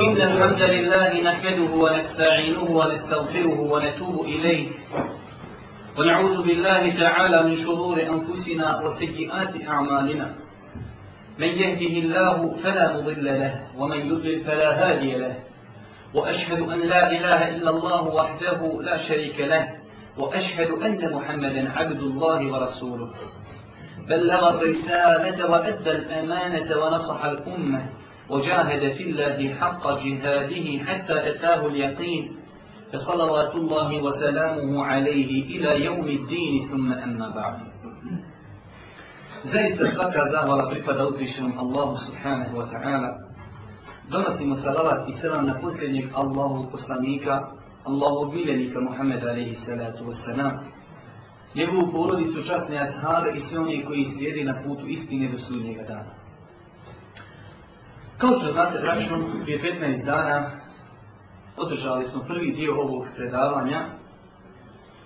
إن الحمد لله نحمده ونستعينه ونستغفره ونتوب إليه ونعوذ بالله تعالى من شرور أنفسنا وسيئات أعمالنا من يهده الله فلا مضل له ومن يضلل فلا هادي له وأشهد أن لا إله إلا الله وحده لا شريك له وأشهد أن محمدا عبد الله ورسوله بلغ الرسالة وأدى الأمانة ونصح الأمة وجاهد في الله حق جهاده حتى أتاه اليقين فصلوات الله وسلامه عليه إلى يوم الدين ثم أما بعد زيست السفكة زاهوة لبركة دوزيشن الله سبحانه وتعالى Donosimo salavat i selam na posljednjeg Allahu poslanika, Allahu miljenika Muhammed alaihi salatu wassalam, njegovu porodicu, časne ashaare i sve one koji slijedi na putu istine do sudnjega dana. Kao što znate, vraćom, prije 15 dana održali smo prvi dio ovog predavanja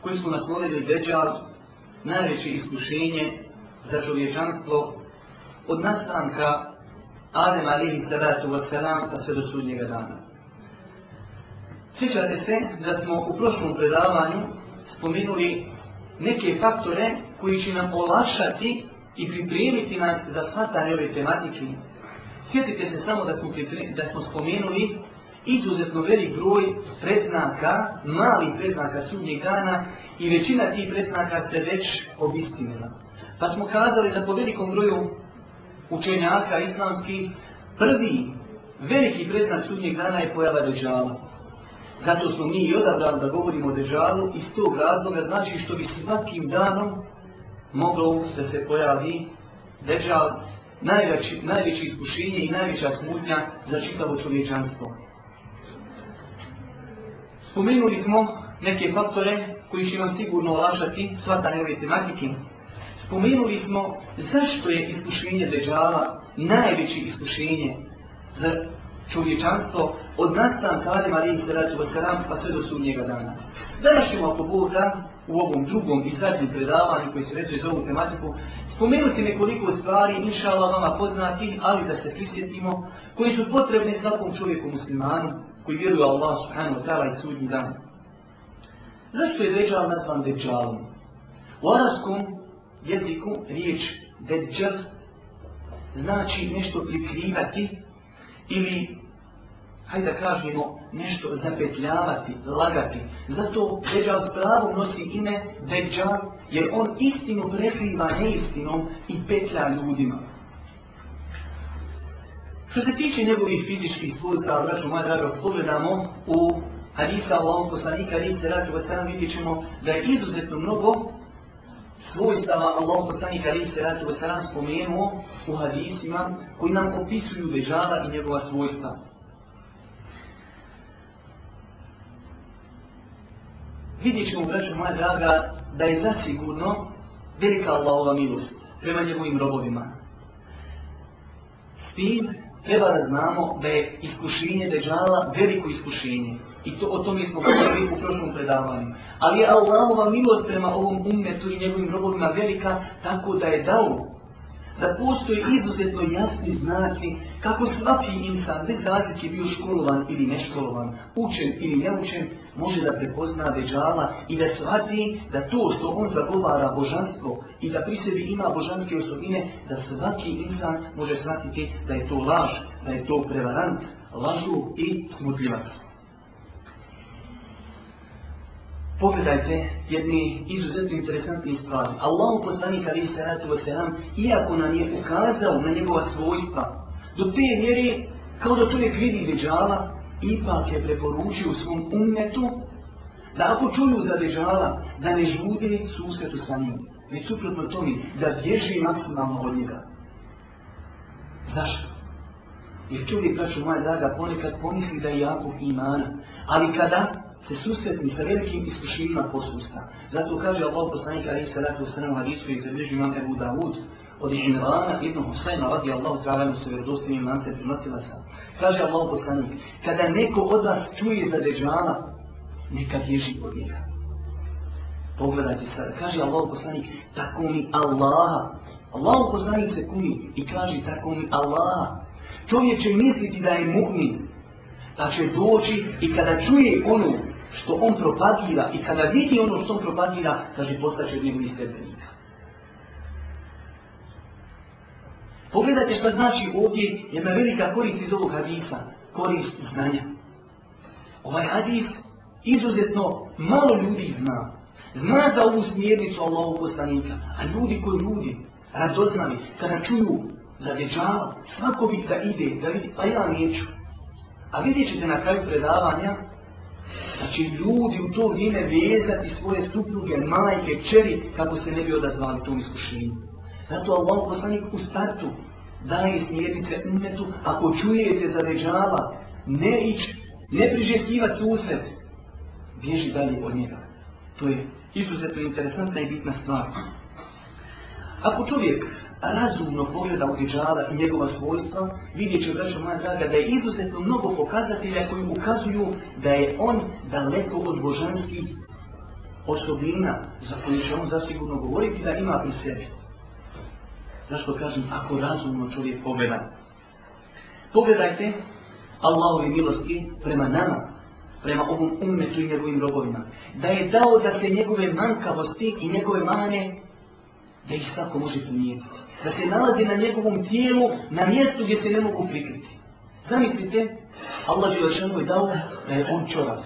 koji smo naslovili Dejjal, najveće iskušenje za čovječanstvo od nastanka Adem alihi salatu wasalam pa sve do sudnjega dana. Sjećate se da smo u prošlom predavanju spomenuli neke faktore koji će nam olakšati i pripremiti nas za svatanje ove tematike Sjetite se samo da smo, da smo spomenuli izuzetno velik broj predznaka, malih predznaka sudnjeg dana i većina tih predznaka se već obistinila. Pa smo kazali da po velikom broju učenjaka islamskih prvi veliki predznak sudnjeg dana je pojava Dejjala. Zato smo mi i odabrali da govorimo o Dejjalu iz tog razloga znači što bi svakim danom moglo da se pojavi Dejjal najveći, najveći iskušenje i najveća smutnja za čitavo čovječanstvo. Spomenuli smo neke faktore koji će vam sigurno olažati svatane ove tematike. Spomenuli smo zašto je iskušenje Dejjala najveće iskušenje za čovječanstvo od nastanka Adem Ali Isra pa sve do sudnjega dana. Danas ćemo ako Bog da u ovom drugom i zadnjem predavanju koji se vezuje za ovu tematiku, spomenuti nekoliko stvari, inšala vama poznatih, ali da se prisjetimo, koji su potrebni svakom čovjeku muslimanu koji vjeruje Allah subhanahu ta'ala i sudnji dan. Zašto je Dejjal nazvan Dejjalom? U arabskom jeziku riječ Dejjal znači nešto prikrivati ili hajde da kažemo, nešto zapetljavati, lagati. Zato Dejjal s pravom nosi ime Dejjal, jer on istinu prekriva neistinom i petlja ljudima. Što se tiče njegovih fizičkih svojstva, braću moja draga, pogledamo u Hadisa Allahom poslanika, Hadisa Ratu Vesana, vidjet ćemo da je izuzetno mnogo svojstava Allahom poslanika, Hadisa Ratu Vesana, spomenuo u Hadisima koji nam opisuju Dejjala i njegova svojstva. vidjet ćemo, braću moja draga, da je zasigurno velika Allahova milost prema njegovim robovima. S tim treba da znamo da je iskušenje Dejjala veliko iskušenje. I to o tome smo govorili u prošlom predavanju. Ali je Allahova milost prema ovom umetu i njegovim robovima velika tako da je dao da postoje izuzetno jasni znaci kako svaki insan, bez razlike bio školovan ili neškolovan, učen ili neučen, može da prepozna veđala i da shvati da to što on zagovara božanstvo i da pri sebi ima božanske osobine, da svaki insan može shvatiti da je to laž, da je to prevarant, lažu i smutljivac. pogledajte jedne izuzetno interesantne stvari. Allah poslanik Ali Salatu Vesalam, iako nam je ukazao na njegova svojstva, do te vjeri, kao da čovjek vidi Dejjala, ipak je preporučio svom umjetu da ako čuju za Dejjala, da ne žude susretu sa njim. Već suprotno tome, da bježi maksimalno od njega. Zašto? Jer čovjek, kažu moja draga, ponekad pomisli da je jako imana. Ali kada se susretni sa velikim iskušenjima poslusta. Zato kaže Allah poslanika alaihi sallatu wasallam hadisu i zabilježi imam Ebu Dawud od Imrana ibn Husayna radi Allahu ta'ala mu se vjerodostim imam se prinosilaca. Kaže Allah poslanik, kada neko od vas čuje za Dežana, neka bježi od njega. Pogledajte sad, kaže Allah poslanik, tako mi Allaha. Allah poslanik se kuni i kaže tako mi Allaha. Čovjek će misliti da je mu'min, da će doći i kada čuje ono što on propagira i kada vidi ono što on propagira, kaže, postaće od njegovih sredbenika. Pogledajte šta znači ovdje jedna velika korist iz ovog hadisa, korist znanja. Ovaj hadis izuzetno malo ljudi zna. Zna za ovu smjernicu Allahog poslanika, a ljudi koji ljudi, radoznali, kada čuju za vječala, svako bih da ide, da vidi, pa ja neću. A vidjet ćete na kraju predavanja, da znači, će ljudi u to vrijeme vezati svoje supruge, majke, čeri, kako se ne bi odazvali tom iskušenju. Zato Allah poslanik u startu daje smjernice umetu, ako čujete za ređala, ne ić, ne priželjkivat susred, bježi dalje od njega. To je izuzetno interesantna i bitna stvar. Ako čovjek razumno pogleda u Dijjala i njegova svojstva, vidjet će, braćo moja draga, da je izuzetno mnogo pokazatelja koji ukazuju da je on daleko od božanskih osobina za koju će on zasigurno govoriti da ima pri sebi. Zašto kažem, ako razumno čovjek pogleda? Pogledajte Allahove milosti prema nama, prema ovom umetu i njegovim robovima, da je dao da se njegove mankavosti i njegove mane da ih svako može primijetiti. Da se nalazi na njegovom tijelu, na mjestu gdje se ne mogu prikriti. Zamislite, Allah Đelešanu je dao da je on čorav.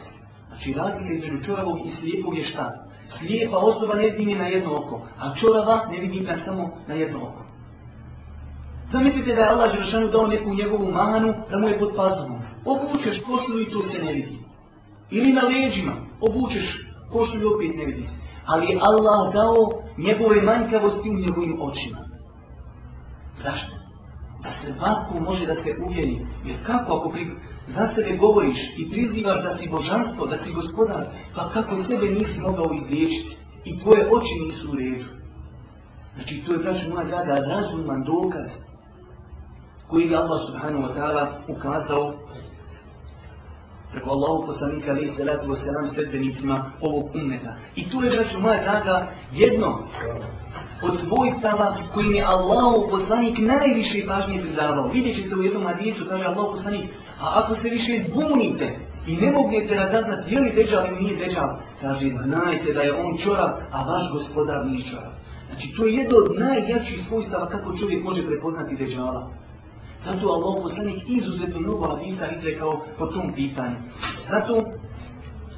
Znači razlika između čoravog i slijepog je šta? Slijepa osoba ne vidi na jedno oko, a čorava ne vidi ga samo na jedno oko. Zamislite da je Allah Đelešanu dao neku njegovu manu, da mu je pod pazovom. Obučeš košulu i to se ne vidi. Ili na leđima, obučeš košulu i opet ne vidi se ali Allah dao njegove manjkavosti u njegovim očima. Zašto? Da se svako može da se uvjeri, jer kako ako pri... za sebe govoriš i prizivaš da si božanstvo, da si gospodar, pa kako sebe nisi mogao izliječiti i tvoje oči nisu u redu. Znači, to je, braću moja draga, razuman dokaz koji je Allah subhanahu wa ta'ala ukazao preko Allahu poslanika ali se lepo se nam sredbenicima ovog umeta. I tu je, braću moja draga, jedno od svojstava kojim je Allahu poslanik najviše pažnje pridavao. Vidjet ćete u jednom hadisu, kaže Allahu poslanik, a ako se više izbunite i ne mognete razaznat je li deđav ili nije deđav, kaže, znajte da je on čorav, a vaš gospodar nije čorav. Znači, to je jedno od najjačih svojstava kako čovjek može prepoznati deđala. Zato Allah poslanik izuzetno mnogo hadisa izrekao po tom pitanju. Zato,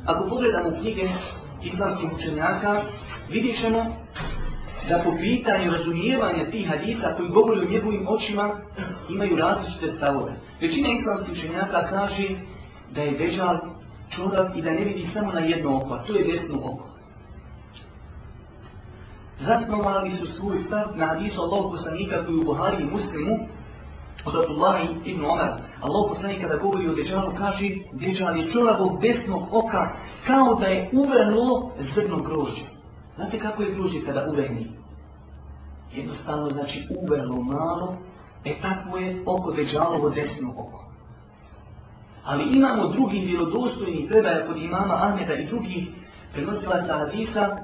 ako pogledamo knjige islamskih učenjaka, vidjet ćemo da po pitanju razumijevanja tih hadisa koji govori o njegovim očima imaju različite stavove. Većina islamskih učenjaka kaže da je Dejjal čorav i da ne vidi samo na jedno oko, a to je desno oko. Zasnovali su svoj stav na hadisu Allah poslanika koji u Buhari i muslimu Od Abdullah ibn Omer, Allah poslani kada govori o Dejjalu, kaže Dejjal je čoravog desnog oka kao da je uvrnulo zrno grožđe. Znate kako je grožđe kada uvrni? Jednostavno znači uvrnulo malo, e takvo je oko Dejjalovo desno oko. Ali imamo drugi vjerodostojni predaj kod imama Ahmeda i drugih prenosilaca Hadisa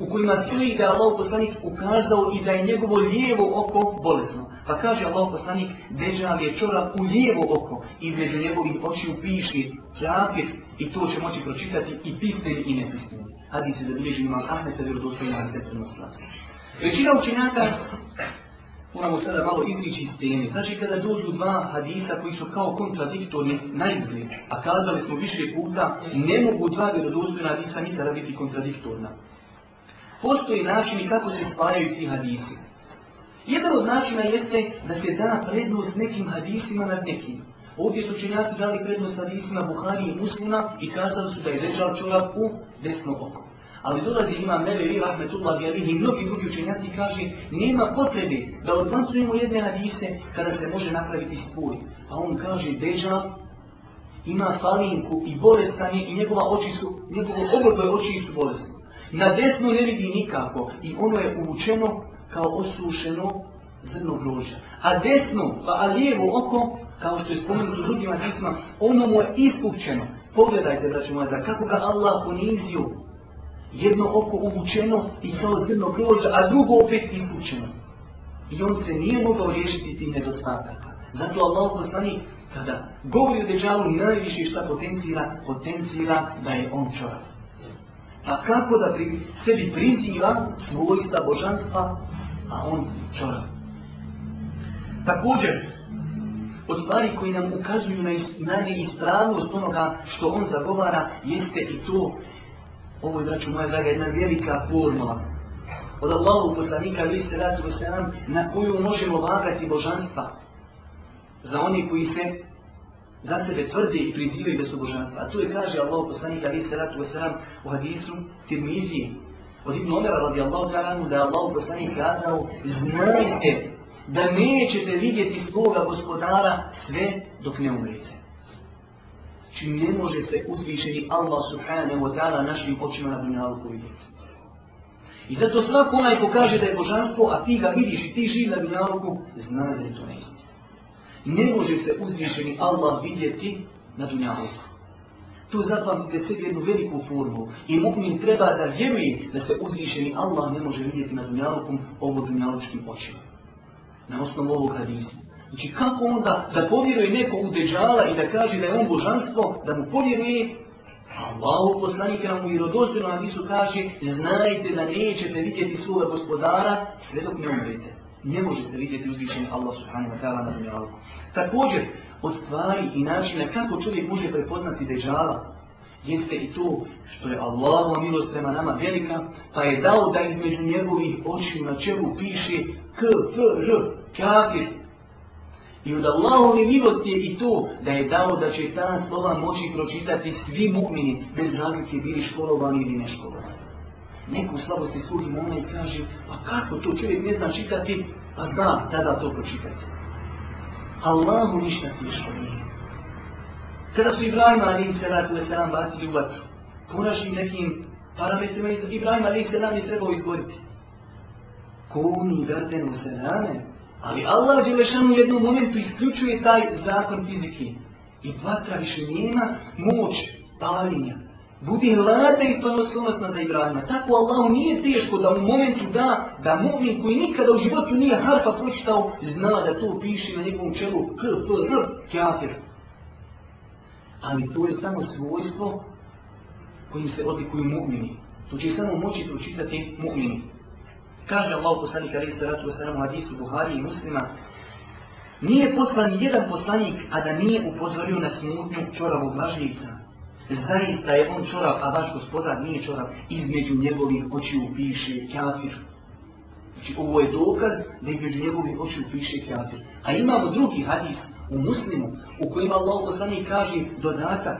u kojima stoji da je Allah poslanik ukazao i da je njegovo lijevo oko bolesno. Pa kaže Allah poslanik, Dejjal je čorak u lijevo oko, između njegovih očiju piši kafir i to će moći pročitati i pismeni i nepismeni. Hadis se zabiliži imam Ahmed sa vjerodostojima receptorima slavca. Većina učinjaka, moramo sada malo izići iz teme, znači kada dođu dva hadisa koji su kao kontradiktorni na izgled, a kazali smo više puta, ne mogu dva vjerodostojna hadisa nikada biti kontradiktorna. Postoji način kako se spajaju ti hadisi. Jedan od načina jeste da se da prednost nekim hadisima nad nekim. Ovdje su učenjaci dali prednost hadisima Buhari i Muslima i kazali su da je zrežal čovjek u desno oko. Ali dolazi imam Nebevi, Rahmetullah, Gelih i mnogi drugi učenjaci kaže nema potrebe da odpancujemo jedne hadise kada se može napraviti spoj. Pa on kaže Dejjal ima falinku i bolestan je i njegova oči su, njegove oboje oči su bolestne. Na desno ne vidi nikako i ono je uvučeno kao osušeno zrno grožja. A desno, pa a lijevo oko, kao što je spomenuto drugim hadisima, ono mu je ispupčeno. Pogledajte, braće moja, da kako ga Allah ponizio, jedno oko uvučeno i kao zrno grožja, a drugo opet ispupčeno. I on se nije mogao riješiti ti nedostataka. Zato Allah postani, kada govori o Dejjalu i najviše šta potencira, potencira da je on čovjek. A pa kako da pri sebi priziva svojstva božanstva a on čorav. Također, od stvari koji nam ukazuju na najispravnost onoga što on zagovara, jeste i to, ovo je, braću moja draga, jedna velika formula. Od Allahog poslanika, ali se ratu vaselam, na koju možemo vagati božanstva za oni koji se za sebe tvrde i prizivaju da su božanstva. A tu je kaže Allahog poslanika, ali se ratu vaselam, u hadisu Tirmizije, od Ibn Omera radijallahu ta'ala mu da je Allah poslanik kazao znajte da nećete vidjeti svoga gospodara sve dok ne umrete. Znači ne može se uzvišeni Allah subhanahu wa ta'ala našim očima na dunjalu vidjeti. I zato svak onaj ko kaže da je božanstvo, a ti ga vidiš i ti živi na dunjalu zna da je to neistina. Ne može se uzvišeni Allah vidjeti na dunjalu Tu zapamtite sebi jednu veliku formu. I mu'min treba da vjeruje da se uzvišeni Allah ne može vidjeti na dunjalukom ovo dunjalučkim očima. Na osnovu ovog hadisa. Znači kako onda da povjeruje neko u deđala i da kaže da je on božanstvo, da mu povjeruje Allah u poslanike nam u irodozbenu hadisu kaže znajte da nećete vidjeti svoga gospodara sve dok ne umrete. Ne može se vidjeti uzvišeni Allah subhanahu wa ta'ala na dunjalukom. Također, od stvari i načina kako čovjek može prepoznati deđala jeste i to što je Allahova milost prema nama velika, pa je dao da između njegovih očiju na čemu piše K, F, R, Kakir. I od Allahove milosti je i to da je dao da će ta slova moći pročitati svi mu'mini, bez razlike bili školovani ili neškolovani. Neko u slabosti sluhi mona i kaže, pa kako to čovjek ne zna čitati, pa zna tada to pročitati. Allahu ništa tiško nije. Kada su Ibrahim a.s. bacili u vatru, ponašli nekim parametrima, Ibrahim a.s. je trebao izgoriti. Koni vrtenu se rame, ali Allah Želešanu u jednom momentu isključuje taj zakon fizike. I vatra više nema moć palinja, Budi lada i slanosonosna za Ibrahima. Tako Allahu nije teško da u momentu da, da mu'min koji nikada u životu nije harfa pročitao, zna da to piše na njegovom čelu k, p, r, kafir. Ali to je samo svojstvo kojim se odlikuju mu'mini. To će samo moći pročitati mu'mini. Kaže Allah poslanik alaih sallatu wasallam u hadisu Buhari i muslima, nije poslan jedan poslanik, a da nije upozorio na smutnju čoravog lažljica zaista je on čorav, a vaš gospodar nije čorav, između njegovih očiju piše kafir. Znači, ovo je dokaz da između njegovih očiju piše kafir. A imamo drugi hadis u muslimu, u kojima Allah poslani kaže dodatak.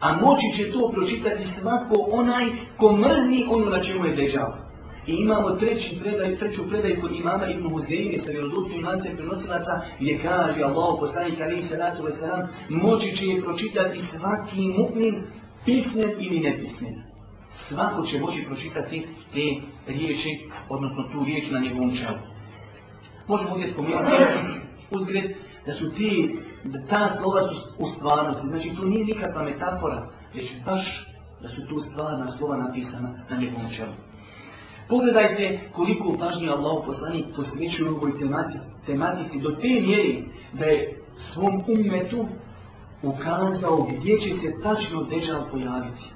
A moći će to pročitati svako onaj ko mrzi ono na čemu je dežava. I imamo treći predaj, treću predaj kod imama Ibn Huzeyni sa vjerodostnim lancem prenosilaca gdje kaže Allah poslanik alaihi salatu wa salam moći će je pročitati svaki mu'min pismen ili nepismen. Svako će moći pročitati te riječi, odnosno tu riječ na njegovom čelu. Možemo ovdje spomenuti uzgred da su ti, da ta slova su u stvarnosti. Znači tu nije nikakva metafora, već baš da su tu stvarna slova napisana na njegovom čelu. Pogledajte koliko pažnje Allah poslani posvećuje u ovoj tematici, tematici do te mjeri da je svom umetu ukazao gdje će se tačno Dejjal pojaviti.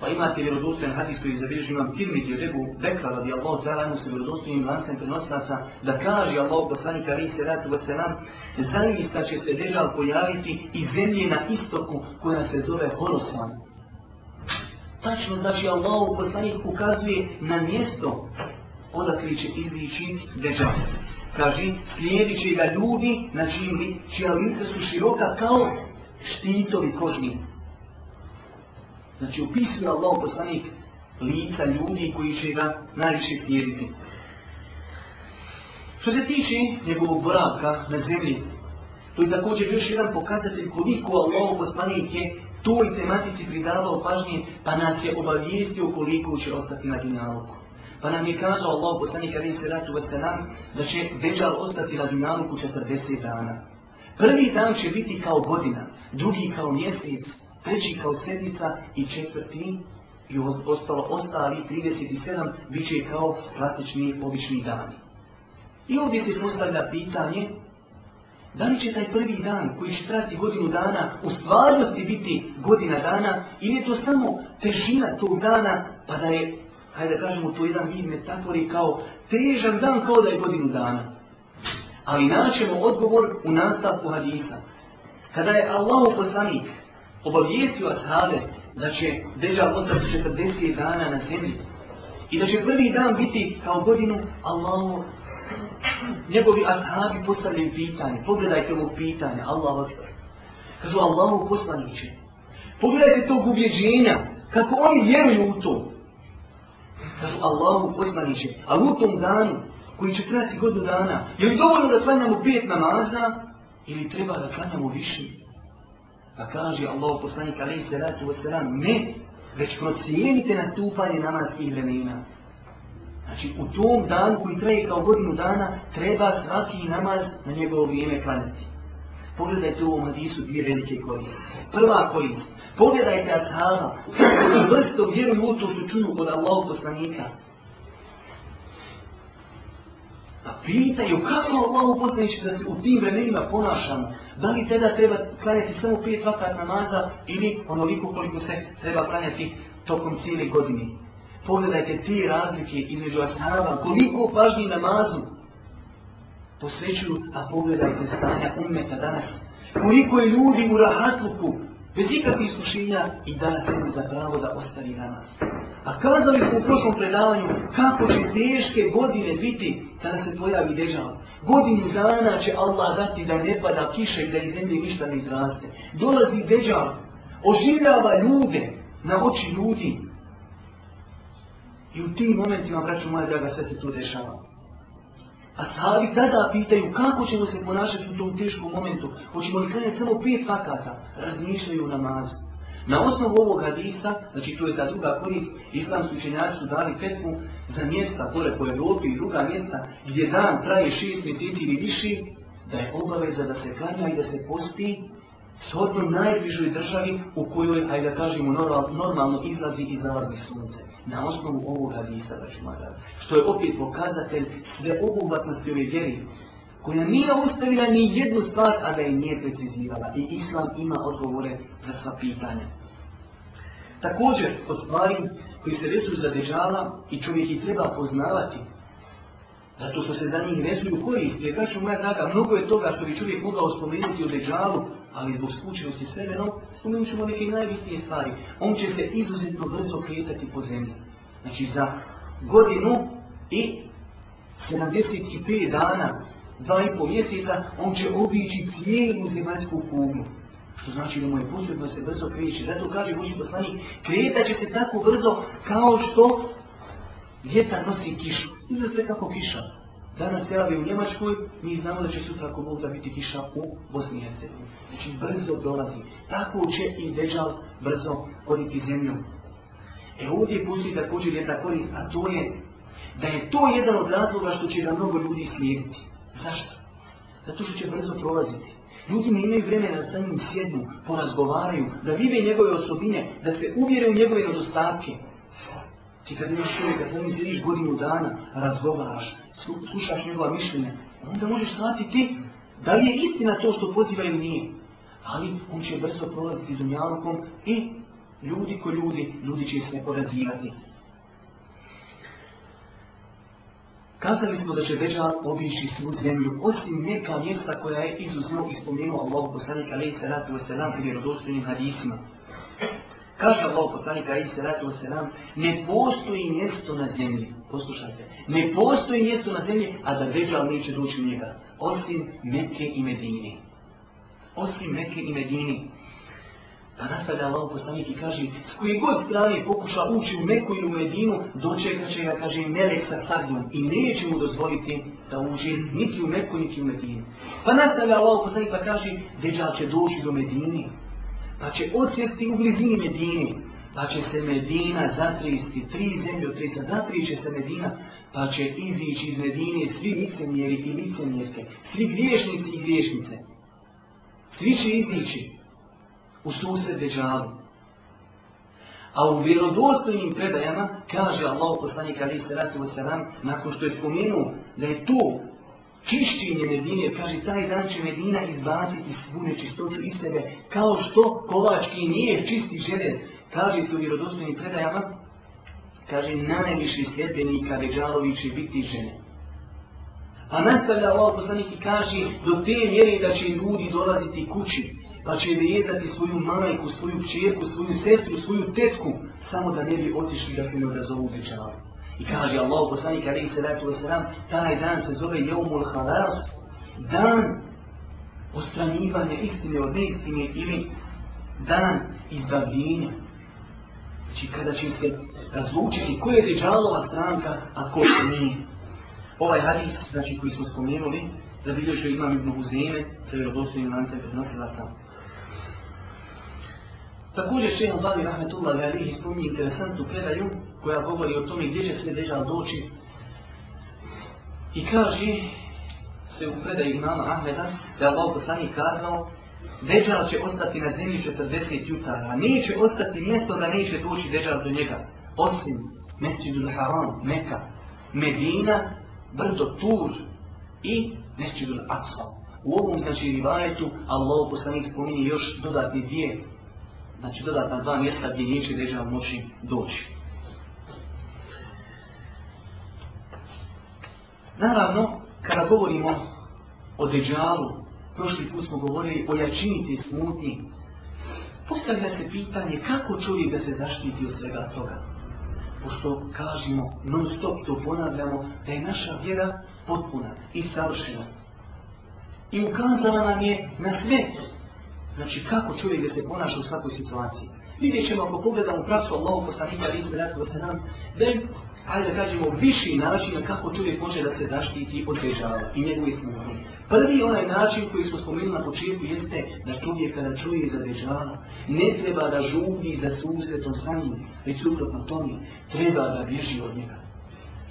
Pa imate vjerodostojen hadis koji zabilježi imam tirmiti od Ebu Bekra radi Allah zaradno se vjerodostojnim lancem prenosnaca da kaže Allah poslani kari se ratu vaselam zaista će se Dejjal pojaviti iz zemlje na istoku koja se zove Horosan. Tačno znači Allah u poslanih ukazuje na mjesto odakle će izići deđan. Kaži, slijedit će ga ljudi na čim li, čija lice su široka kao štitovi kožni. Znači, upisuje Allah u poslanih lica ljudi koji će ga najviše slijediti. Što se tiče njegovog boravka na zemlji, to je također još jedan pokazatelj koliko Allah u poslanih je toj tematici pridavao pažnje, pa nas je obavijestio koliko će ostati na dunjaluku. Pa nam je kazao Allah, poslanika Ali Seratu Veselam, da će Dejjal ostati na dunjaluku 40 dana. Prvi dan će biti kao godina, drugi kao mjesec, treći kao sedmica i četvrti i ostalo ostali 37 bit će kao plastični, obični dan. I ovdje se postavlja pitanje, Da li će taj prvi dan koji će trati godinu dana u stvarnosti biti godina dana ili je to samo težina tog dana pa da je, hajde kažemo, to jedan vid metafori kao težan dan kao da je godinu dana. Ali naćemo odgovor u nastavku hadisa. Kada je Allah poslanik obavijestio ashave da će Dejjal ostati 40 dana na zemlji i da će prvi dan biti kao godinu, Allah njegovi ashabi postavljaju pitanje, pogledajte ovog pitanja, Allah vrta. Kažu Allah u poslaniče, pogledajte tog uvjeđenja, kako oni vjeruju u to. Kažu Allah u poslaniče, a u tom danu, koji će trebati godinu dana, je li dovoljno da klanjamo pet namaza, ili treba da klanjamo više? Pa kaže Allah u poslanika, ne, već procijenite nastupanje namazkih vremena. Znači, u tom danu koji traje kao godinu dana, treba svaki namaz na njegovo vrijeme klaniti. Pogledajte u ovom hadisu dvije velike koriste. Prva korist, pogledajte ashaba, koji vrsto vjeruju u to što čuju kod Allahog poslanika. Pa pitaju kako Allahog poslanića da se u tim vremenima ponašamo, da li teda treba klanjati samo prije svakar namaza ili onoliko koliko se treba klanjati tokom cijele godine pogledajte te razlike između ashaba, koliko pažnji namazu posvećuju, a pogledajte stanja umeta danas. Koliko je ljudi u rahatluku, bez ikakvih iskušenja i danas jedu za pravo da ostavi namaz. A kazali smo u prošlom predavanju kako će teške godine biti kada se pojavi dežava. Godini zana će Allah dati da ne pada kiše i da iz zemlje ništa ne izraste. Dolazi dežava, oživljava ljude na oči ljudi, I u tim momentima, braću moja draga, sve se tu dešava. A sahavi tada pitaju kako ćemo se ponašati u tom teškom momentu, hoćemo li krenet samo pet fakata, razmišljaju namazu. Na osnovu ovog hadisa, znači tu je ta druga korist, islamski učenjaci su dali petmu za mjesta gore po Evropi i druga mjesta gdje dan traje šest mjeseci ili više, da je obaveza da se karja i da se posti shodno najbližoj državi u kojoj, aj da kažemo, normal, normalno izlazi i zalazi sunce. Na osnovu ovog hadisa, braću moja rada. Što je opet pokazatelj sveobuhvatnosti ove vjeri, koja nije ustavila ni jednu stvar, a da je nije precizirala. I Islam ima odgovore za sva pitanja. Također, od stvari koji se resu za dežala i čovjek ih treba poznavati, zato što se za njih vezuju koristi. Jer kažu moja draga, mnogo je toga što bi čovjek mogao spomenuti o deđalu, ali zbog skučenosti s vremenom, spomenut ćemo neke najbitnije stvari. On će se izuzetno brzo kretati po zemlji. Znači za godinu i 75 dana, dva i pol mjeseca, on će obići cijelu zemaljsku kuglu. Što znači da mu je potrebno se brzo kreći. Zato kaže Boži poslanik, kretat će se tako brzo kao što vjetar nosi kišu. Izvijeste kako kiša. Danas se javi u Njemačkoj, mi znamo da će sutra ako Bog da biti kiša u Bosni i Hercegovini. Znači brzo dolazi. Tako će i Dejjal brzo koditi zemlju. E ovdje postoji također jedna korist, a to je da je to jedan od razloga što će ga mnogo ljudi slijediti. Zašto? Zato što će brzo prolaziti. Ljudi ne imaju vremena da sa njim sjednu, porazgovaraju, da vide njegove osobine, da se uvjere u njegove nedostatke. Ti kad imaš čovjeka, sam mi sjediš godinu dana, razgovaraš, slušaš njegova mišljenja, onda možeš shvatiti da li je istina to što poziva ili nije. Ali on će brzo prolaziti dunjavnikom i ljudi ko ljudi, ljudi će se neko razivati. Kazali smo da će Beđa obići svu zemlju, osim neka mjesta koja je izuzmeo i spomenuo Allah poslanik alaih sallatu wa sallam u vjerodostojnim hadisima. Kaže Allah poslanik Ali se ratu se nam ne postoji mjesto na zemlji. Poslušajte. Ne postoji mjesto na zemlji a da Dejjal neće doći u njega osim Mekke i Medine. Osim Mekke i Medine. Pa nastavlja Allah poslanik i kaže s koje god strane pokuša ući u Mekku ili u Medinu dočekat će ga kaže Melek sa sadnjom i neće mu dozvoliti da uđe niti u Mekku niti u Medinu. Pa nastavlja Allah poslanik pa kaže Dejjal će doći do Medine da znači, će odsjesti u blizini Medini, da pa će se Medina zatristi, tri zemlje od Trisa, zatriće se Medina, pa će izići iz Medine svi licenjeri i licenjerke, svi griješnici i griješnice. Svi će izići u susred Dejjalu. A u vjerodostojnim predajama, kaže Allah poslanik Ali Seratu Veseram, nakon što je spomenuo da je tu čišćenje Medine, kaže, taj dan će Medina izbaciti svu nečistoću iz sebe, kao što kolački nije čisti želez, kaže se u vjerodostojnim predajama, kaže, najviši sljepenika Ređalovi će biti žene. Pa nastavlja Allah poslanik i kaže, do te mjere da će ljudi dolaziti kući, pa će vezati svoju majku, svoju čerku, svoju sestru, svoju tetku, samo da ne bi otišli da se ne odazovu Ređalovi. I kaže Allah poslanik alaihi salatu wasalam, taj dan se zove Jomul Halas, dan ostranivanja istine od neistine ili dan izbavljenja. Znači kada će se razlučiti koja je Dejjalova stranka, a ko se nije. Ovaj hadis, znači koji smo spomenuli, zabilježio imam Ibn Huzeme, sa vjerodostojnim lancem prednosilaca. Također Šehal Bali Rahmetullah Ali spominje interesantnu predaju koja govori o tome gdje će sve Dejjal doći i kaže se u predaju imama Ahmeda da je Allah poslani kazao Dejjal će ostati na zemlji 40 jutara, neće ostati mjesto da neće doći Dejjal do njega osim Mesjidul Haram, Meka, Medina, Brdo Tur i Mesjidul Aqsa. U ovom znači rivajetu Allah poslani spominje još dodatni dvije znači dodatna dva mjesta gdje neće Dejjal moći doći. Naravno, kada govorimo o deđalu, prošli put smo govorili o jačiniti smutnji, postavlja se pitanje kako čovjek da se zaštiti od svega toga. Pošto kažemo, non stop to ponavljamo, da je naša vjera potpuna i savršena. I ukazala nam je na svijetu. Znači, kako čovjek da se ponaša u svakoj situaciji vidjet ćemo ako pogledamo u pravcu Allahog poslanika ali se ratu se nam, da je, ajde da kažemo, viši način na kako čovjek može da se zaštiti od bežava i njegove smrti. Prvi onaj način koji smo spomenuli na početku jeste da čovjek kada čuje za bežava, ne treba da žubi za susretom sa njim, već suprotno tome, treba da bježi od njega.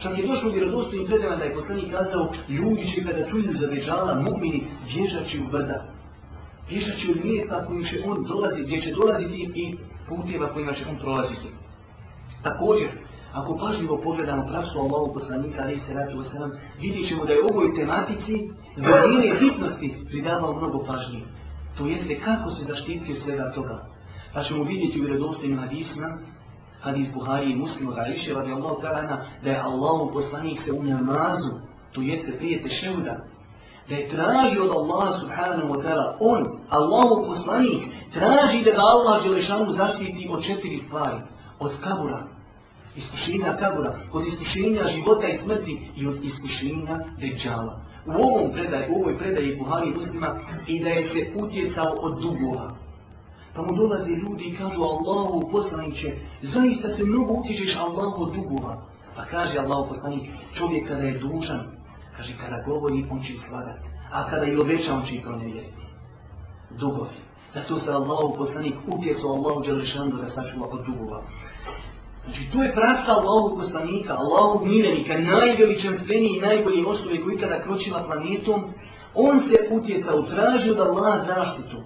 Čak je došlo vjerodostojnim predajama da je poslanik kazao, ljudi će kada čuju za bežava, mu'mini, bježat u vrda, pješači od mjesta kojim će on dolaziti, gdje će dolaziti i puteva kojima će on prolaziti. Također, ako pažljivo pogledamo pravstvo Allahog poslanika, ali se radi o sedam, vidit ćemo da je ovoj tematici zbog njene bitnosti pridavao mnogo pažnje. To jeste kako se zaštiti od svega toga. Pa ćemo vidjeti u redostojnim hadisima, hadis Buhari i muslimog Ališe, radi Allah da je Allahog poslanik se u namazu, to jeste prije teševda, da je tražio od Allaha subhanahu wa ta'ala, on, Allahu poslanik, traži da ga Allah Želešanu zaštiti od četiri stvari. Od kabura, iskušenja kabura, od iskušenja života i smrti i od iskušenja deđala. U ovom predaju, u ovoj predaji Buhari muslima i da je se utjecao od dugova. Pa mu dolaze ljudi i kažu Allahu poslaniće, zaista se mnogo utječeš Allahu od dugova. Pa kaže Allahu poslanik, čovjek kada je dužan, Kaže, kada govori, on će slagati. A kada i obeća, on će i pronevjeriti. Dugovi. Zato se Allahov poslanik utjecao Allahu Đelešanu da sačuva od dugova. Znači, tu je praca Allahov poslanika, Allahov mirenika, najveličanstvenije i najbolje osobe koji kada kročila planetom, on se utjecao, tražio da vlada zaštitu.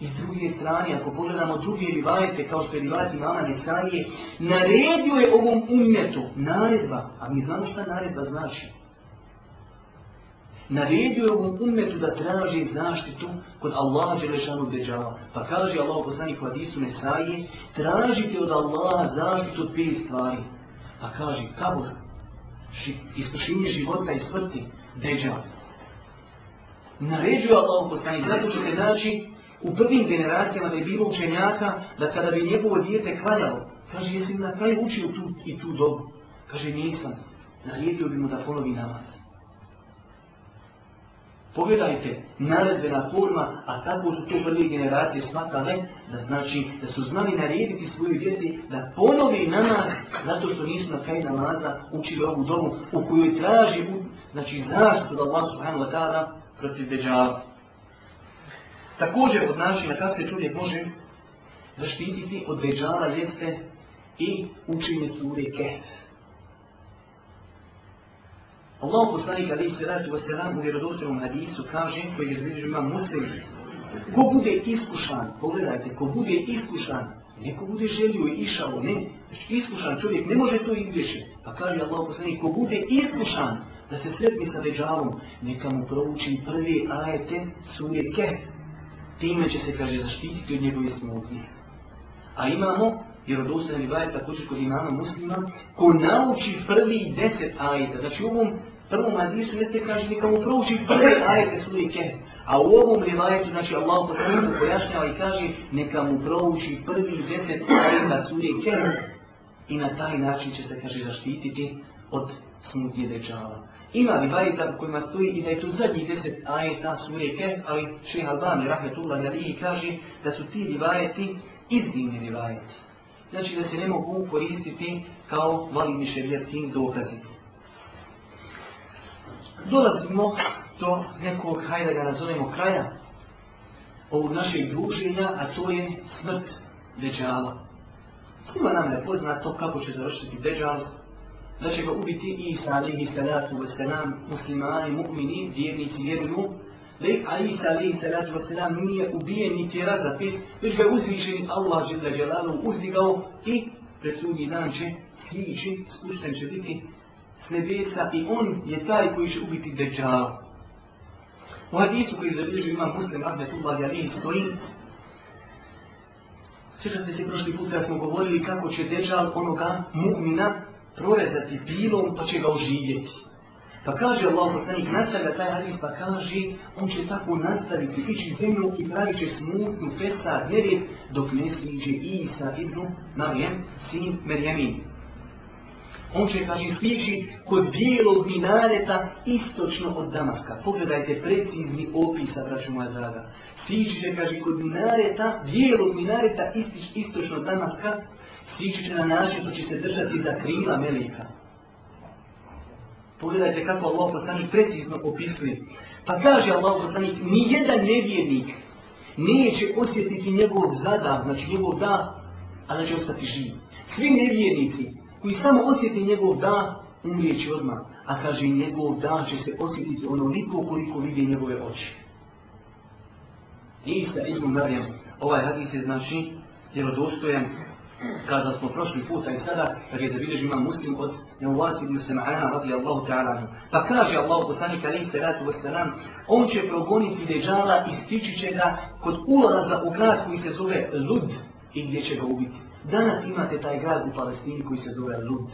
I s druge strane, ako pogledamo druge rivajete, kao što je rivajet imama Nisanije, naredio je ovom umjetu, naredba, a mi znamo šta naredba znači naredio ovom umetu da traži zaštitu kod Allaha Đelešanu Deđala. Pa kaže Allah poslanik u Adisu Nesaije, tražite od Allaha zaštitu od pijih stvari. Pa kaže kabur, ispršenje života i smrti, Deđala. Naređuje Allah poslanik, zato ćete naći u prvim generacijama da je bilo učenjaka, da kada bi njegovo dijete kvaljalo, kaže jesi na kraju učio tu i tu dobu? Kaže nisam, naredio bi mu da ponovi namaz. Pogledajte, naredbena forma, a kako su to prvije generacije smatale, da znači da su znali narediti svoju djeci da ponovi namaz, zato što nismo na kraju namaza učili ovu domu u kojoj traži znači, zaštitu da Allah subhanahu wa ta'ala protiv beđala. Također od načina kako se čovjek može zaštititi od beđala jeste i učenje sure Kehf. Allah poslanik Ali Sredatu Vaselam u vjerodostojnom hadisu kaže koji je zbiliđu ima muslim. Ko bude iskušan, pogledajte, ko bude iskušan, neko bude želio i išao, ne. Znači iskušan čovjek ne može to izvješiti. Pa kaže Allah poslanik, ko bude iskušan da se sretni sa veđavom, neka mu prouči prvi ajete suje kef. Time će se, kaže, zaštititi od njegove smutnje. A imamo vjerodostojan rivajet također kod imama muslima, ko nauči prvi deset ajeta, znači u ovom prvom hadisu jeste kaže neka mu prouči prvi ajet iz suri Kehf, a u ovom rivajetu znači Allah poslaniku pojašnjava i kaže neka mu prouči prvi deset ajeta suri Kehf i na taj način će se kaže zaštititi od smutnje dečala. Ima li bar u kojima stoji i da je to zadnji deset ajeta suje kef, ali Šeha Albani, Rahmetullah, Nariji kaže da su ti rivajeti izdivni rivajeti znači da se ne mogu koristiti kao malini šerijetskim dokazim. Dolazimo do nekog hajda ga nazovemo kraja ovog našeg druženja, a to je smrt Deđala. Svima nam je poznato kako će završiti Deđal, da će ga ubiti i sa alihi salatu wa salam muslimani, mu'mini, vjernici, vjernu, lik Ali Isa alaihi salatu wa salam nije ubijen niti razapit, već ga uzvišeni Allah žele želalu uzdigao i pred sudnji dan će sviđi, spušten će biti s nebesa i on je taj koji će ubiti deđala. U hadisu koji zabilježu imam muslim Ahmetullah alaihi stoji, Sjećate se prošli put kada smo govorili kako će Dejjal onoga mu'mina prorezati pilom pa će ga oživjeti. Pa kaže Allah poslanik, nastavlja taj hadis pa kaže, on će tako nastaviti, ići zemlju i pravit će smutnu pesa vjeri dok ne sviđe Isa ibn Marijem, sin Merjamin. On će, kaže, sviđi kod bijelog minareta istočno od Damaska. Pogledajte precizni opisa, braću moja draga. Sviđi će, kaže, kod minareta, bijelog minareta istič, istočno od Damaska, sviđi će na način, to će se držati za krila Melika. Pogledajte kako Allah poslanik precizno opisuje. Pa kaže Allah poslanik, nijedan nevjernik neće osjetiti njegov zadav, znači njegov da, a da će ostati živ. Svi nevjernici koji samo osjeti njegov da, umrije će odmah. A kaže, njegov da će se osjetiti onoliko koliko vidi njegove oči. Isa ibn Marijan, ovaj hadis je znači, jer odostojan kazali smo prošli puta i sada, da ga zabilježi imam muslim od neulasi ibn Sema'ana radi Allahu ta'ala. Pa kaže Allah poslanik alaih salatu wassalam, on će progoniti deđala i stići će ga kod ulaza u grad koji se zove Lud i gdje će ga ubiti. Danas imate taj grad u Palestini koji se zove Lud.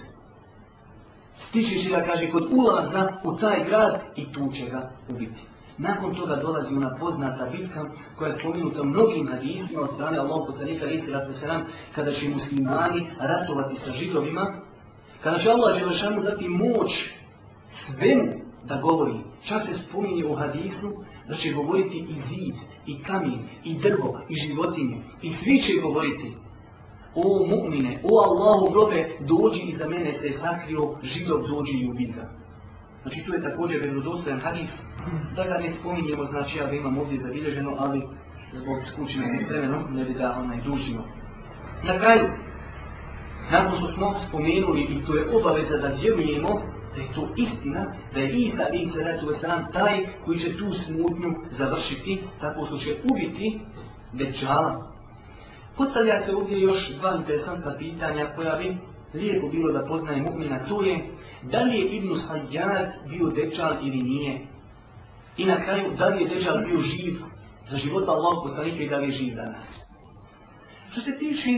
Stići će ga, kaže, kod ulaza u taj grad i tu će ga ubiti. Nakon toga dolazimo na poznata bitka koja je spominuta mnogim hadisima od strane Allahog poslanika Isi Ratu Saram kada će muslimani ratovati sa židovima, kada će Allah Đelešanu dati moć svemu da govori, čak se spominje u hadisu da će govoriti i zid, i kamin, i drvo, i životinje, i svi će govoriti O mu'mine, o Allahu grobe, dođi iza mene se je sakrio, židov dođi i ubi ga. Znači tu je također vjerodostojan hadis, da ga ne spominjemo, znači ja ga imam ovdje zabilježeno, ali zbog skučenosti s vremenom ne bi da onaj dužimo. Na kraju, nakon što smo spomenuli i to je obaveza da vjerujemo da je to istina, da je Isa i Isaratu Vesan taj koji će tu smutnju završiti tako što će ubiti Deđala. Postavlja se ovdje još dva interesanta pitanja koja bi lijepo bilo da poznaje mu'mina, to je da li je Ibnu Sajjad bio dečal ili nije. I na kraju, da li je dečal bio živ za život Allah postanike i da li je živ danas. Što se tiče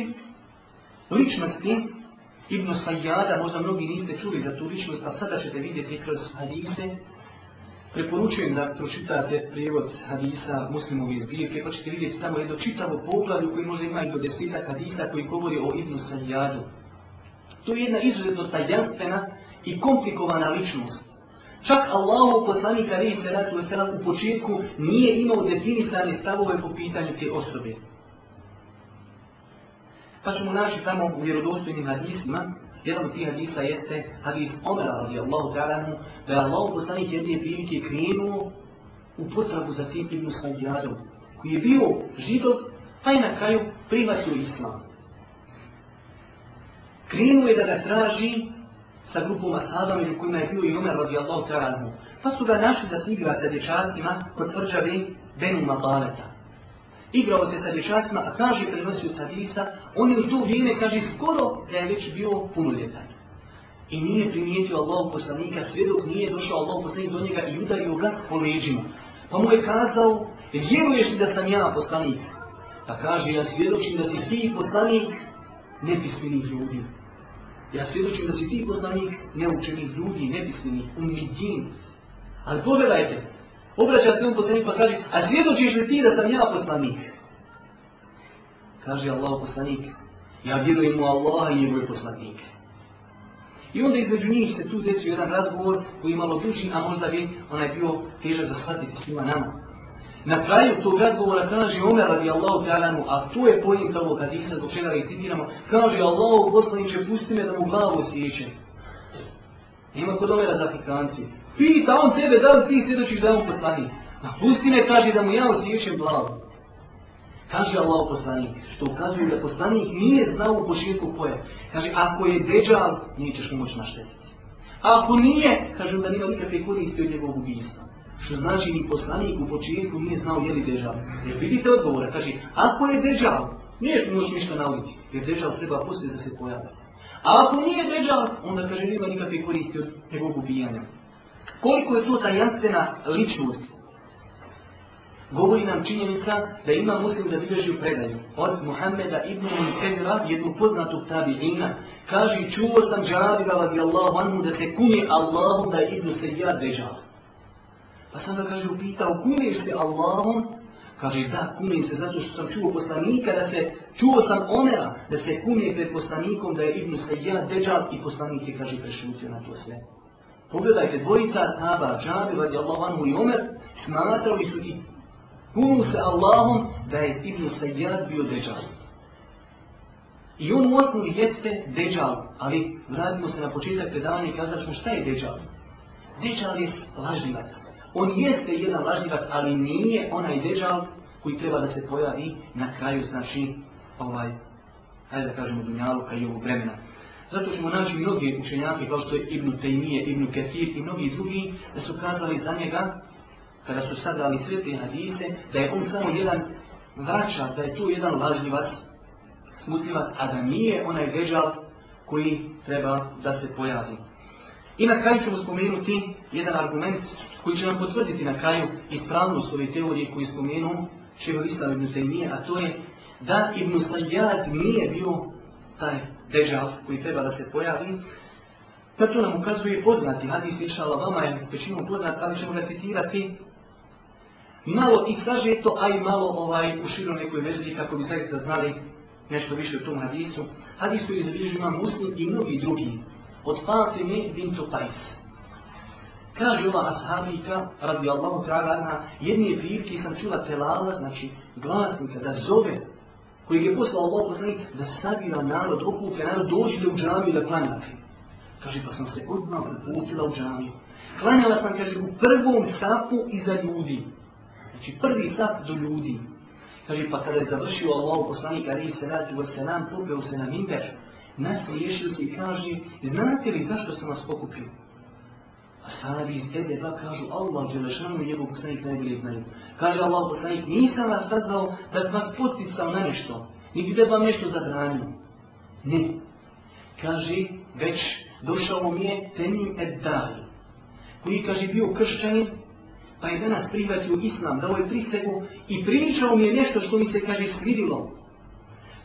ličnosti Ibnu Sajjada, možda mnogi niste čuli za tu ličnost, a sada ćete vidjeti kroz hadise, Preporučujem da pročitate prijevod hadisa muslimove izbirke, pa ćete vidjeti tamo jedno čitavo poglavlje koji možda ima i do desetak hadisa koji govori o Ibnu Sajjadu. To je jedna izuzetno tajanstvena i komplikovana ličnost. Čak Allahov poslanik Ali Seratu Veselam u početku nije imao definisane stavove po pitanju te osobe. Pa ćemo naći tamo u vjerodostojnim hadisima. Jedan od tih hadisa jeste hadis Omera radi Allahu Karanu, da je Allahov poslanik jedne prilike krenuo u potrebu za tim Ibnu Sajjadom, koji je bio židov, pa je na kraju prihvatio islam krenuo je da ga traži sa grupom Asada, među kojima je bio i Umar radijallahu ta'anu. Pa su ga našli da se igra sa dječacima kod tvrđave Benuma Baleta. Igrao se sa dječacima, a kaže prenosio sa Hadisa, on je u to vrijeme, kaže, skoro da je već bio punoljetan. I nije primijetio Allahog poslanika, sve dok nije došao Allahog poslanik do njega i udario ga po leđima. Pa mu je kazao, vjeruješ li da sam ja poslanik? Pa kaže, ja svjedočim da si ti poslanik nepismenih ljudi. Ja svjedočim da si ti poslanik neučenih ljudi, nepismenih, umidin. Ali pogledajte, obraća se on poslanik pa kaže, a svjedočiš li ti da sam ja poslanik? Kaže Allah poslanik, ja vjerujem u Allaha i njegove poslanike. I onda između njih se tu desio jedan razgovor koji je malo duži, a možda bi onaj bio težak za shvatiti svima nama. Na kraju tog razgovora kaže Omer radijallahu ta'alanu, a tu je pojenta ovog hadisa, dok čega i citiramo, kaže Allahu poslaniče, pusti me da mu glavu osjećam. Ima kod Omera za fikranci. Pita on tebe, da li ti svjedočiš da je on poslanik? A pusti me, kaže, da mu ja osjećam glavu. Kaže Allahu poslanik, što ukazuje da poslanik nije znao u početku koja. Kaže, ako je deđal, nije ćeš mu moći naštetiti. A ako nije, kaže, da nima nikakve koriste od njegovog ubijstva. Što znači ni poslanik u početku nije znao je li Dejjal. Jer vidite odgovore, kaže, ako je Dejjal, nije što možeš ništa nauditi, jer Dejjal treba poslije da se pojavi. A ako nije Dejjal, onda kaže, nima nikakve koristi od njegovog ubijanja. Koliko je to ta jasvena ličnost? Govori nam činjenica da ima muslim zabilježio predaju od Muhammeda ibn Munkezira, jednu poznatu tabi'ina, kaže, čuo sam džabiga radijallahu anhu da se kuni Allahom da je ibn Sejjad Dejjal. Pa sam ga, kaže, upitao, kumeš se Allahom? Kaže, da, kumim se, zato što sam čuo poslanika, da se, čuo sam onera, da se kumije pred poslanikom, da je Ibnu Sajjad Dejjal i poslanik je, kaže, prešutio na to sve. Pogledajte, dvojica sahaba, Džabi, radi Allahomu i Omer, smatrali su i kumu se Allahom, da je Ibnu Sajjad bio Dejjal. I on u osnovi jeste Dejjal, ali vratimo se na početak predavanja i kazali smo, šta je Dejjal? Dejjal je lažljivac. On jeste jedan lažnjivac, ali nije onaj deđal koji treba da se pojavi na kraju, znači, ovaj, hajde da kažemo, dunjaluka i ovog vremena. Zato ćemo naći mnogi učenjaki, kao što je Ibn Taymiye, Ibn Ketir i mnogi drugi, da su kazali za njega, kada su sad dali sve te hadise, da je on samo jedan vraćar, da je tu jedan lažnjivac, smutljivac, a da nije onaj deđal koji treba da se pojavi. I na kraju ćemo spomenuti jedan argument koji će nam potvrditi na kraju ispravnost ove teorije koju spomenuo Širov Islam ibn Taymiye, a to je da Ibn Sajjad nije bio taj dežav koji treba da se pojavi. Na pa to nam ukazuje poznati hadis, inša Allah, vama je većinu poznat, ali ćemo ga citirati malo i saže to, a i malo ovaj, u širom nekoj verziji kako bi zaista znali nešto više o tom hadisu. Hadis koji je zabilježio imam muslim i mnogi drugi od Fatimi bintu Qais. Kaže ova ashabika, radi Allahu ta'ala, na jedni je prilike sam čula telala, znači glasnika, da zove, koji je poslao Allah poslani, da sabira narod, okupe narod, dođite u džamiju da klanjate. Kaže, pa sam se odmah uputila u džamiju. Klanjala sam, kaže, u prvom sapu iza ljudi. Znači, prvi sap do ljudi. Kaže, pa kada je završio Allah poslanika, ali se radi u selam, popeo se na minberu nasliješio se i kaže, znate li zašto sam vas pokupio? A sada vi iz tebe dva kažu, Allah, Đelešanu i njegov poslanik najbolje znaju. Kaže Allah poslanik, nisam vas sazvao da bi vas posticao na nešto, niti da bi vam nešto zabranio. Ne. Kaže, već došao mi je Temim Eddali, koji kaže bio kršćanin, pa je danas prihvatio Islam, dao je prisegu i pričao mi je nešto što mi se kaže svidilo.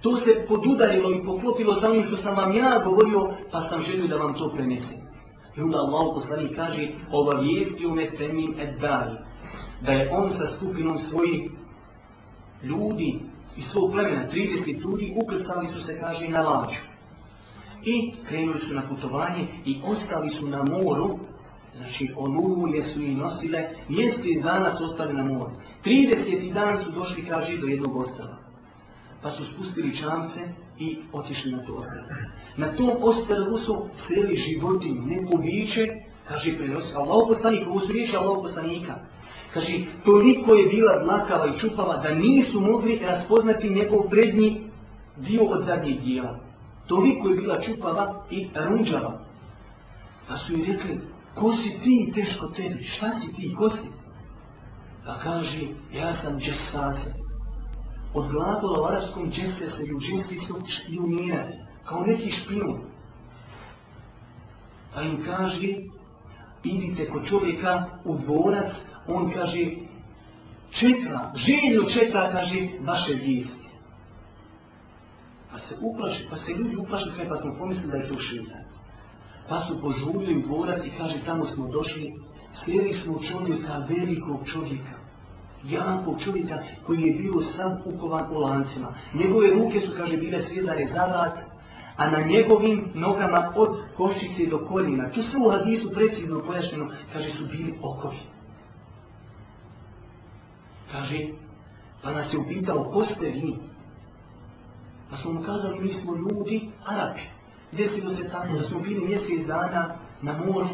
To se podudarilo i poklopilo sa onim što sam vam ja govorio, pa sam želio da vam to prenesem. I onda Allah u poslanih kaže, obavijestio me temin et dali, da je on sa skupinom svojih ljudi i svog plemena, 30 ljudi, ukrcali su se, kaže, na lađu. I krenuli su na putovanje i ostali su na moru, znači onuru je su i nosile, mjesec dana su ostali na moru. 30 dan su došli, kaže, do jednog ostala pa su spustili čamce i otišli na to ostrvo. Na tom ostrvu su sreli životin, neko biće, kaže prinosi, Allaho poslanik, ovo su riječi Allaho poslanika. Kaže, toliko je bila dlakava i čupava da nisu mogli raspoznati njegov prednji dio od zadnjeg dijela. Toliko je bila čupava i runđava. Pa su i rekli, ko si ti teško tebi, šta si ti, ko si? Pa kaže, ja sam džesasa od glagola u arapskom džese se i u džese isto špionirati, kao neki špion. Pa im kaže, idite kod čovjeka u dvorac, on kaže, čeka, željno čeka, kaže, vaše vijesti. Pa se uplaši, pa se ljudi uplaši, kaj pa smo pomislili da je to šivljeno. Pa su požurili u dvorac i kaže, tamo smo došli, sjeli smo čovjeka, velikog čovjeka jakog čovjeka koji je bio sam ukovan u lancima. Njegove ruke su, kaže, bile svezane za vrat, a na njegovim nogama od koščice do korina. Tu sve u hadisu precizno pojašnjeno, kaže, su bili okovi. Kaže, pa nas je upitao, ko ste vi? Pa smo mu kazali, mi smo ljudi, Arabi. Desilo se tako da smo bili mjesec dana na moru,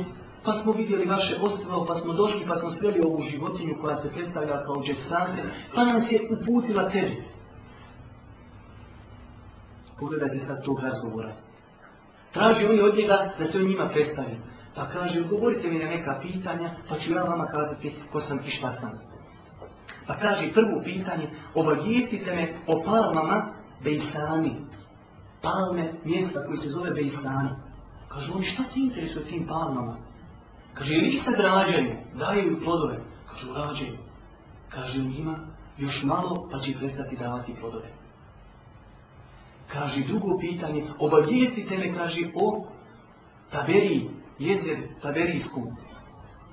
pa smo vidjeli vaše ostavo, pa smo došli, pa smo sveli ovu životinju koja se predstavlja kao džesase, pa nam se uputila tebi. Pogledajte sad tog razgovora. Traži oni od njega da se o njima predstavim. Pa kaže, govorite mi na neka pitanja, pa ću ja vama kazati ko sam i šta sam. Pa kaže, prvo pitanje, obavijestite me o palmama Bejsani. Palme, mjesta koji se zove Bejsani. Kažu oni, šta ti interesuje tim palmama? Kaže, ili sad rađaju, daju plodove? Kažu, rađaju. Kaže, u njima još malo pa će prestati davati plodove. Kaže, drugo pitanje, obavijestite me, kaže, o Taberiji, jezer Taberijsku.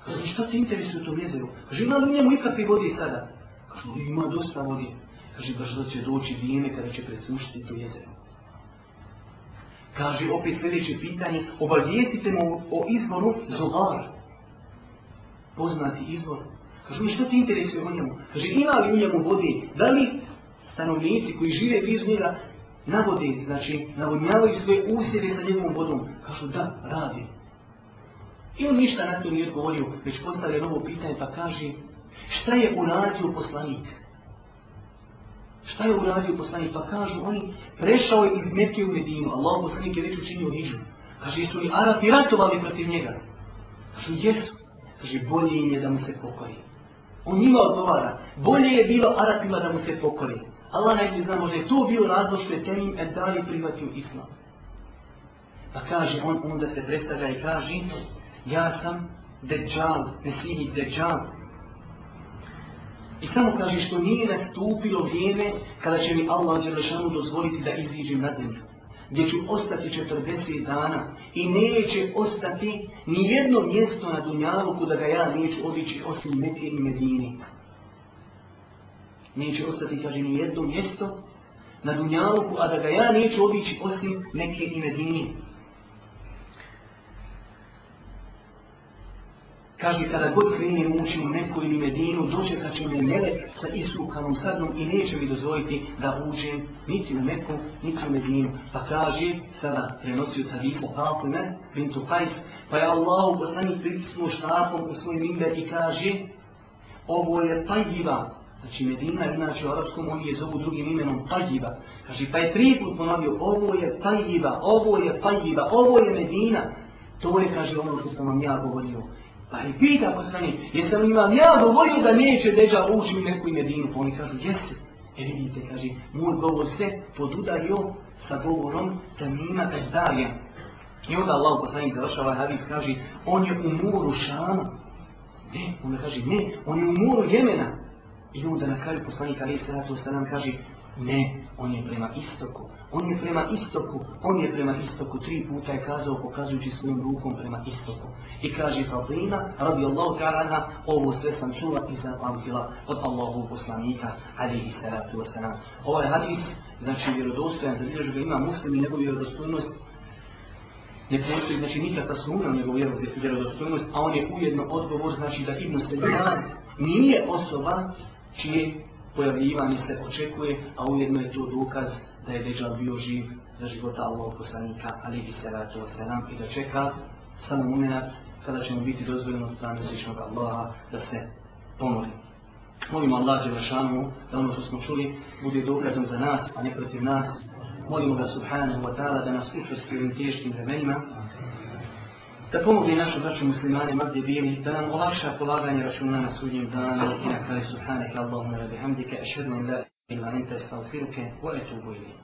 Kaže, što ti interesuje u tom jezeru? Kaže, ima li njemu ikakve vode sada? Kažu, ima dosta vode. Kaže, baš da će doći vrijeme kada će presušiti to jezero. Kaže opet sljedeće pitanje, obavijestite mu o izvoru Zogar. Poznati izvor. Kaže mi što ti interesuje o njemu? Kaže ima li u njemu vodi? Da li stanovnici koji žive blizu njega navode, znači navodnjavaju svoje usjeve sa njegovom vodom? Kažu da, radi. I on ništa na to nije odgovorio, već postavlja novo pitanje pa kaže šta je uradio poslanik? Šta je uradio poslanik? Pa kažu oni, prešao je iz Mekke u Medinu. Allah poslanik je već učinio hijđu. Kaže, jesu li Arapi ratovali protiv njega? Kaže, jesu. Kaže, bolje im je da mu se pokori. On njima odgovara. Bolje je bilo Arapima da mu se pokori. Allah najbolji zna, možda je to bio razlog što je temim et dali privatiju islam. Pa kaže, on onda se predstavlja i kaže, ja sam Dejjal, Mesihi Dejjal, I samo kaže što nije nastupilo vrijeme kada će mi Allah Đerašanu dozvoliti da iziđem na zemlju. Gdje ću ostati 40 dana i neće ostati ni jedno mjesto na Dunjalu kuda ga ja neću odići osim Mekije i Medini. Neće ostati, kaže, ni jedno mjesto na Dunjalu, a da ga ja neću odići osim Mekije i Medini. Kaže, kada god krenem ući u neku ili medinu, dočekat će me melek sa isukanom sadnom i neće mi dozvojiti da uđem niti u neku, niti u medinu. Pa kaže, sada prenosio sa Risa Fatime, Bintu Kajs, pa je Allah u poslanji pritisnuo štapom u svoj mimbe i kaže, ovo je Tajiva, znači Medina, znači u arapskom oni je zovu drugim imenom Tajiva. Kaže, pa je tri put ponovio, ovo je Tajiva, ovo je Tajiva, ovo je Medina. To je, kaže, ono što sam vam ja govorio. Pa i pita poslani, jeste li imam ja govorio da neće deđa ući u neku medinu? Pa oni kažu, jesi. E vidite, kaže, moj govor se podudario sa govorom da mi ima Erdarija. I onda Allah poslani završava ovaj hadis, kaže, on je u moru Šama. Ne, on kaže, ne, on je u moru Jemena. I onda na kraju poslanika, ali se na to sam kaže, Ne, on je prema istoku. On je prema istoku. On je prema istoku. Tri puta je kazao pokazujući svojim rukom prema istoku. I kaže Fadlina, radi Allahu ta'ala, ovo sve sam čula i zapamtila od Allahu poslanika, alihi salatu wasalam. Ovaj hadis, znači vjerodostojan, zabilježu ga ima muslim i njegovu vjerodostojnost, ne postoji znači nikakva sumna u njegovu vjerodostojnost, a on je ujedno odgovor, znači da Ibn Sebi nije osoba čije pojavljivanje se očekuje, a ujedno je to dokaz da je Dejjal bio živ za života Allahog poslanika, alihi salatu wasalam, i da čeka samo umenac kada će mu biti dozvoljeno strane zličnog Allaha da se pomoli. Molimo Allah Đevršanu da ono što smo čuli bude dokazom za nas, a ne protiv nas. Molimo ga Subhanahu wa ta'ala da nas učesti u ovim teškim vremenima, da pomogne našu braću muslimane magde bili, da nam olakša polaganje računa na sudnjem danu i na kraju subhanaka Allahuma radi hamdike, ašhedu in la ilu anita istavfiruke, wa etubu ili.